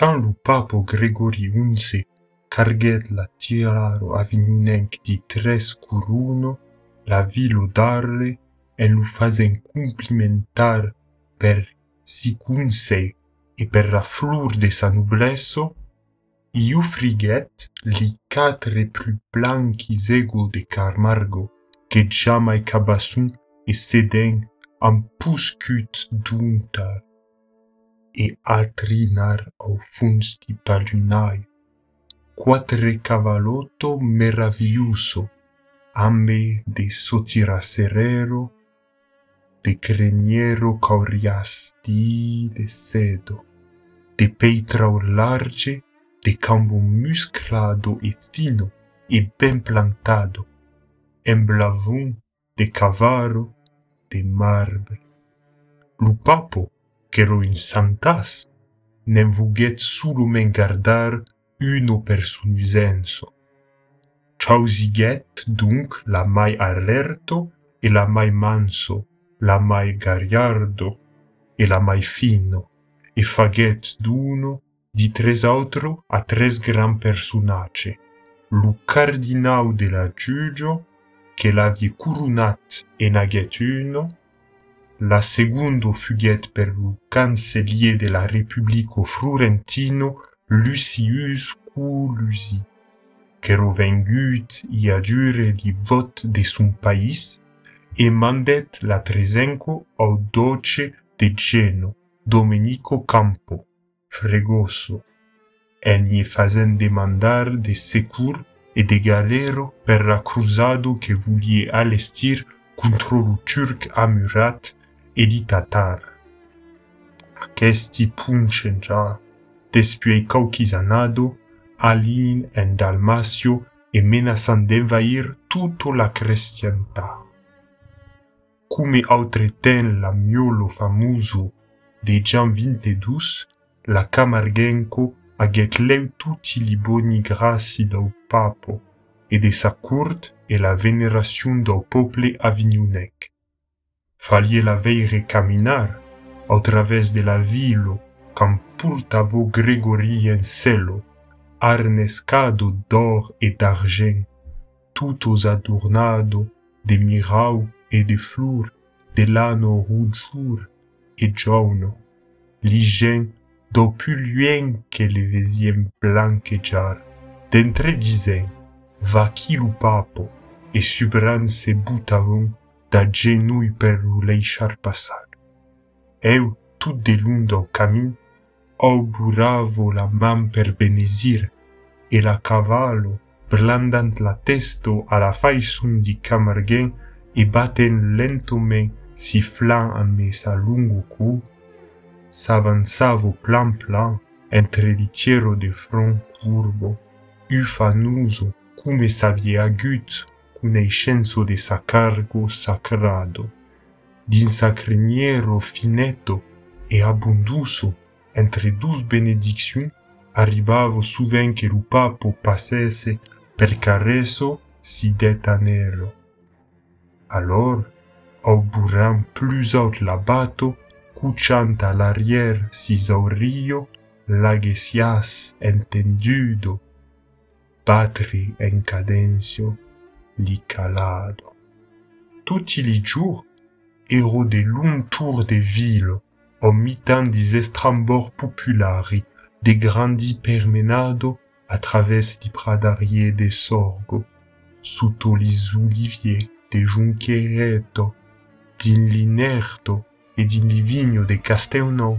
Quand le pape Gregory XI carget la tiraro avignonenc di tres curuno, la vilo d'Arle en lo fazen complimentar per si conseil e per la flor de sa noblesso, iu friget li catre plus blanquis ego de Carmargo, que jamais cabassun e seden ampuscut duntar e altrinar au funs funsti palunai. quatre cavalotto meraviglioso, ambe de sotiraserero, de creniero cauriasti de sedo, de peitrao large, de cambo musclado e fino, e ben plantado, emblavum de cavaro, de marbre. Lupapo, ruin santas, ne vuget sulum engardar uno per sum usenso. Causiget dunc la mai alerto e la mai manso, la mai gariardo e la mai fino, e faget d'uno di tres autro a tres gran personace, lu cardinal de la giugio, che l'avie curunat e naget uno, la segundo fuguèt per lo cancelier de la Republico Florentino, Lucius Culusi, qu'èro vengut i a dure li vot de son país e mandèt la Tresenco au doce de Geno, Domenico Campo, Fregoso, en lle fazent demandar de secur e de galero per la cruzado que volie alestir contro lo turc amurat editatar. puncen puncenja despiei Caucisanado, alin en Dalmacio e menasan d'envair tutto la cristianità. Come autreten la miolo famoso de Gian Vintedus, la Camargenco aget leu tutti li boni grassi dau papo e de sa court e la veneracion dau pople avignonec. Falie la veire caminar, au través de la vilo, cam purtavo Gregori en celo, arnescado d'or et d'argent, tutos adornado de mirau e de flor, de lano roujour e giorno, li gen do più luen che le vesiem blanquejar, d'entre disen, va lu papo, e subran se butavon da genui per lu leishar passar. Eu, tout de lun do camin, auburavo la man per benezir, e la cavallo, blandant la testo a la faison di camarghen e batten lentomen sifflant a me sa lungo cou, s'avanzavo plan plan entre l'itiero de front curvo, ufanuso, come s'avie agut nei di sacargo sacrado, din sacriniero fineto e abunduso entre dus benediction arrivavo suvent che lu papo passesse per careso si detanero. Alors, au buram plus aut labato, cuciant à l'arrière sis au rio, lagesias entendudo, patri en cadencio, li calado. Tutti li jours, ero de tour de ville, au mitan dis estrambor populari, de grandi permenado a través di pradarier de sorgo, sotto lis olivier de Junquereto, din Linerto e din Livigno de Castelnau,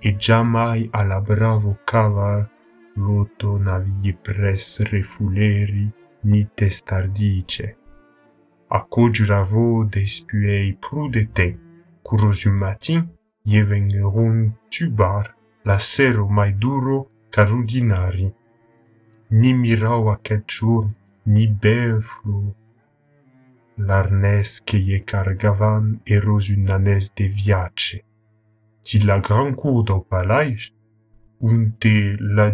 e giammai alla bravo cavar loto navie pres refuleri ni testardice. A cogiravo despiei prudete, curosum matin, je vengeron tubar la sero mai duro carudinari. Ni mirau aquest giorn, ni bevlo. L'arnès que ye cargavan eros un anès de viace. Ti la gran cour do palais, unte la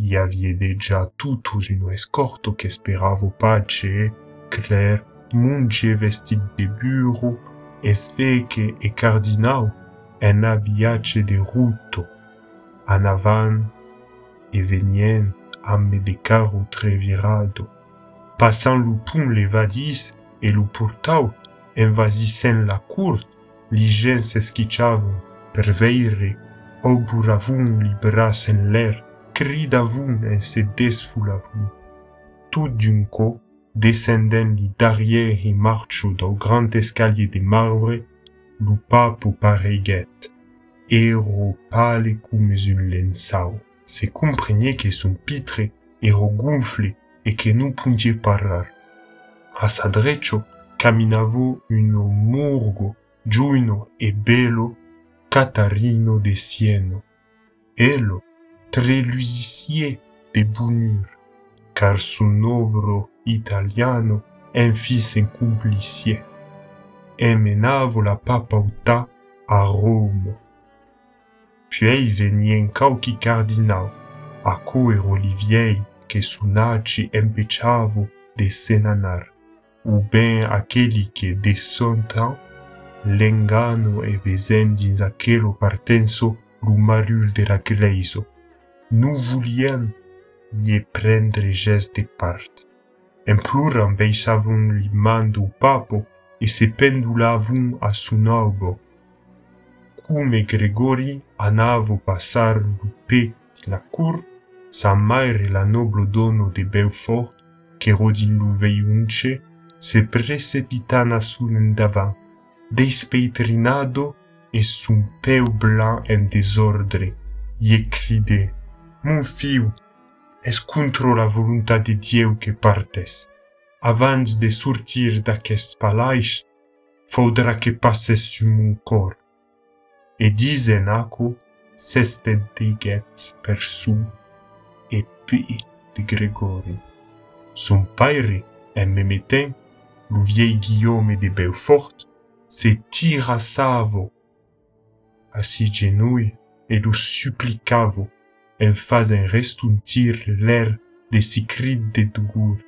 guerun y avie deja tutus un escorto che speravo pace, clair, munge vestit de bureau, esvece e cardinau, en habillage de ruto, en avant et venien amb de carro trevirado, passant le pont levadís et le portau, invasissant la cour, li gens s'esquichavon per veire, auburavun li bras en l'air, cridavun en se desfulavun. Tout d'un coup, descendant li derrière et marcho dans grand escalier de marbre, le papo pareguet, ero pale come un lençau. Se comprenait que son pitre ero gonflé et que non pungie parar. A sa drecho caminavo uno murgo, giuino e bello Catarino de Sieno. Elo, tre lusicier de bonheur, car son obro italiano un fils incomplicier. E menavo la papauta a Rome. Puis venien cauchi cardinal, a coer oliviei che sunaci empeciavo de senanar, ou ben aqueli che de son temps l'engano e vesen dins aquelo partenso l'umarul de la gleiso. Nu volien ie prendre gest de part. En pluram beisavun li mando papo e se pendulavun a sun albo. Come Gregori anavo passar l'upe la cour, sa maire la noblo dono de Belfort, che rodin l'uveiunce, se precipitana sun davant despeitrinado et son peu blanc en désordre, y cridé, Mon fiu, es contre la volonté de Dieu que partes? Avant de sortir d'aquest palais, faudra que passes sur mon corps. Et disen aco, s'este deguet per su, et puis de Grégory. Son père, en me mettant, le vieil Guillaume de Belfort, se tirassavo a si genui e lo supplicavo en fazen restuntir l'air de si crit de dugur,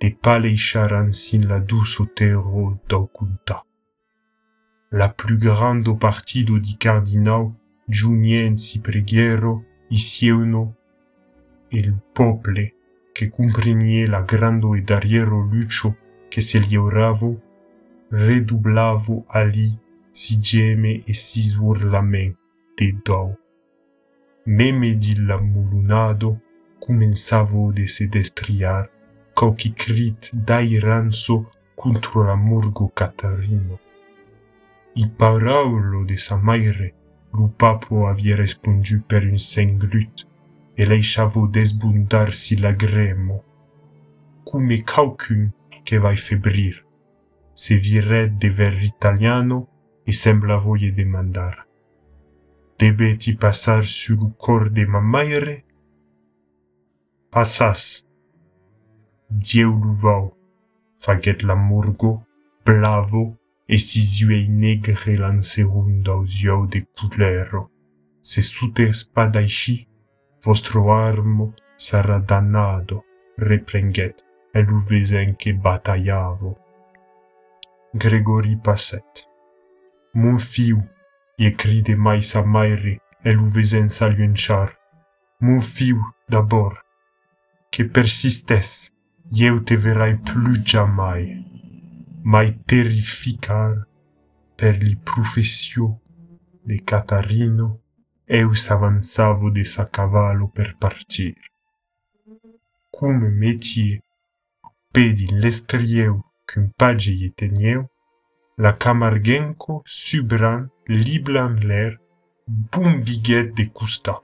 de paleicharan sin la douce terro d'aucunta. La plus grande partido di cardinal giunien si preghiero isieuno il pople che comprenie la grando e dariero lucio che se lioravo redoublavo ali si geme e si de dou. meme dil l'ambulunado comenzavo de se destriar qualque crit d'airanso contro l'amurgo catarino. I paraulo de sa maire, lo papo avie respondu per un senglut e leixavo desbundar-si la gremo. Cume calcun che vai febrir, se vire de ver italiano e sembla voie demandar. Debeti passar sur le corps de ma mère? Passas. Dieu luvau, faguet la murgo, blavo, e sis uei negre lancerum daus iau de culero. Se sute spadaici, vostro armo sarà dannato, replenget, e l'uvesen che battagliavo. Grégory Passette. Mon écrit de mai sa maire, el uvesen saluenchar. Mon fiu, d'abord, que persistes, eu te verrai plus jamais. Mai terrificar per li professio de Catarino, eu s'avanzavo de sa cavallo per partir. Come métier, pedi l'estrieu qu'un page y tenieu, la camargenco subran liblan l'air bumbiguet de custa.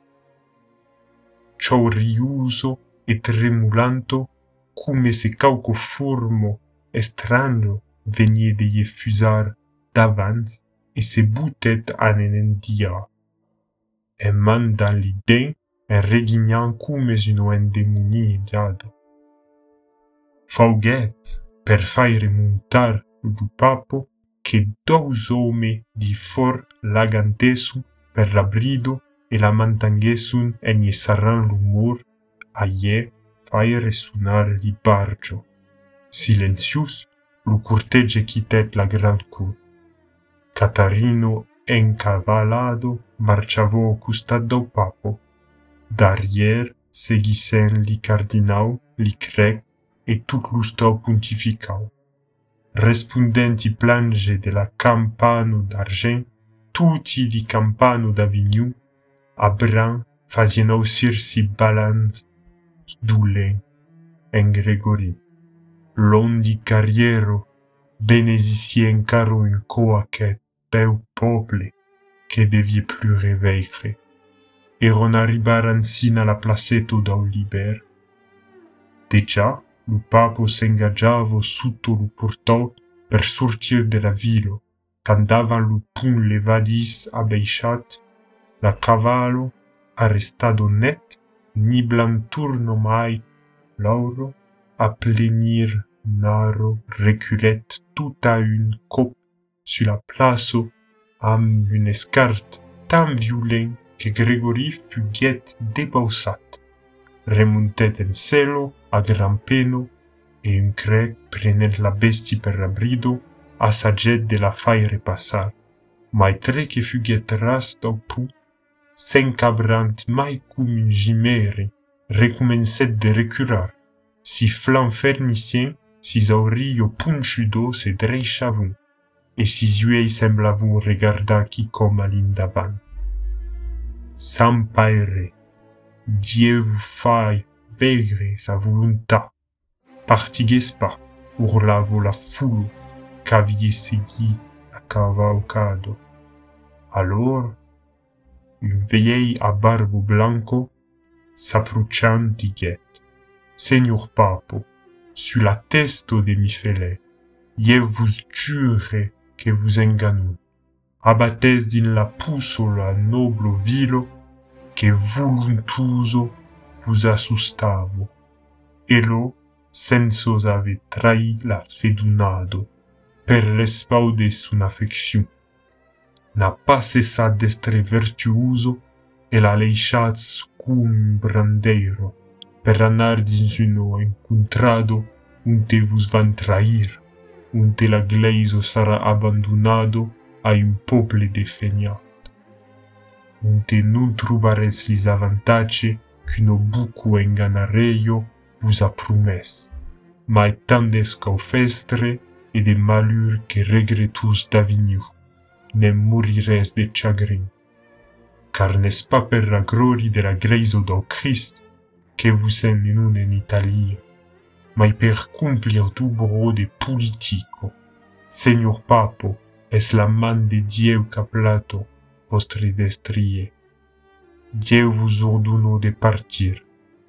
Ciò riuso e tremulanto come se cauco formo estranjo venie de ye fusar davant e se butet an en dia. E man dan l'idée en reguignant come un endemoniado. Fauguet, per faire montar du papo che tous home di for lagantesu per la brido e la mantangesun en gli sarran rumor aie fai resunar di bargio. Silencius lu cortege quitet la gran cur. Catarino encavalado marciavo custado papo. Darier segisen li cardinal, li crec, et tout lusto pontificau. Respondenti plange de la campano d'argent, tutti di campano d'Avignon, a bran fazien aussir-si balans d'ulen en Gregory. L'ondi carriero benesici encara un co aquest peu poble que devia plus reveire. Eron arribar sina la placeto d'Oliver. Déjà, lo papo s'engaggiava sotto lo portò per sortir de la vilo, candavan lo pun levadis abaixat, la cavallo arrestado net, ni blanturno mai, l'auro a plenir naro reculette tout à une coupe sur la place am une escarte tan violent que Gregory fut guet dépassat. Remontait en cielo a gran peno et un crec prenait la bestie per abrido a sa jet de la faire passar. Mai tre que fut guet ras d'au pu, s'encabrant mai cum un gimere, recommençait de recurar. Si flan fermicien, si aurio punchudo se dreichavam, e si uei semblavu regarda qui com all'indavan. Sampaire, Dieu vous faille vegre sa voluntat. Partigues pas, urlavo la foule, qu'aviez segui a cavalcado. Alors, un vieil a barbo blanco, s'approchant diguet, Seigneur Papo, sur la testo de mi je vous jure que vous enganou. Abates din la puso la noblo vilo, que voluntuso vous assustavo. Elo sensos ave trahi la fedunado, per respaude sun affection. N'a pas cessat d'estre vertuoso, e la leichatz cum brandeiro, per anar dins uno encontrado, unte vos van trair, unte la gleiso sarà abbandonado a un poble de feignat. Unte non trobares lis avantage qu'uno buco enganareio vos a promes, mai tandes qu'au festre e de malur que regretus d'Avignon, ne de chagrin. Car n'est pas per la gloria de la gleiso do Christ que vous nun en Italie, mai per cumplir du bro de politico? Señor Papo, es la man de Dieu caplato vostre destrie. Dieu vous orduno de partir,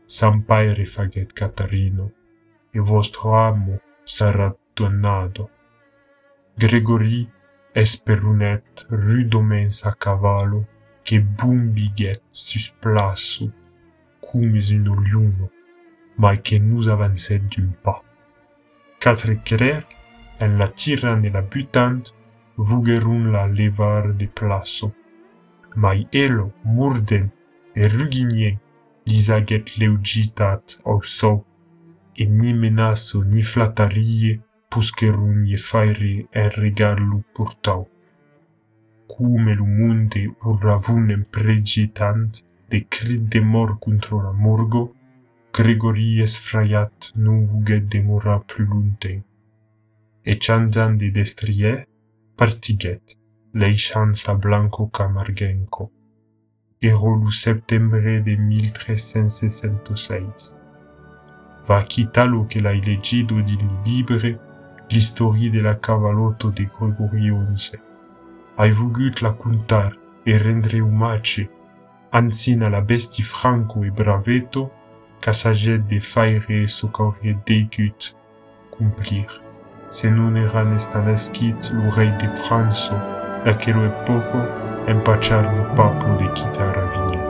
sampaire faget Catarino, e vostro amo sarà donado. Gregory es perunet rudomens a cavallo, che bumbiguet sus plasso, cum une liuno, mai que nous avançait d'un pas. Quatre querer, en la tiran et la butant, vugerun la levar de plasso. Μαϊέλο, Μούρδεν, Ερουγινιέ, Λιζαγέτ λεουτζίτατ οσό, εμνι μενάσο νι φλαταρίε, πουσκερούνιε φάιρε εν ρεγάλου πουρτάου. Cume lu munde urravunem pregitant, de crid de mor contro la morgo, Gregories fraiat nuvuget demora plus lunte. Echandan de destrie, partiget. Leichanza blanco camargenco. Ero lu septembre de 1366. Va quitalo che l'hai leggido di libre l'historie de la cavalotto de Gregory XI. Hai vugut la contar e rendre umace ansina la besti franco e braveto, ca saget de faire socorrie degut cumplir. Se non era nestanescit lo rei de Franzo, d'aquello epoco, empachar no papo de quitar a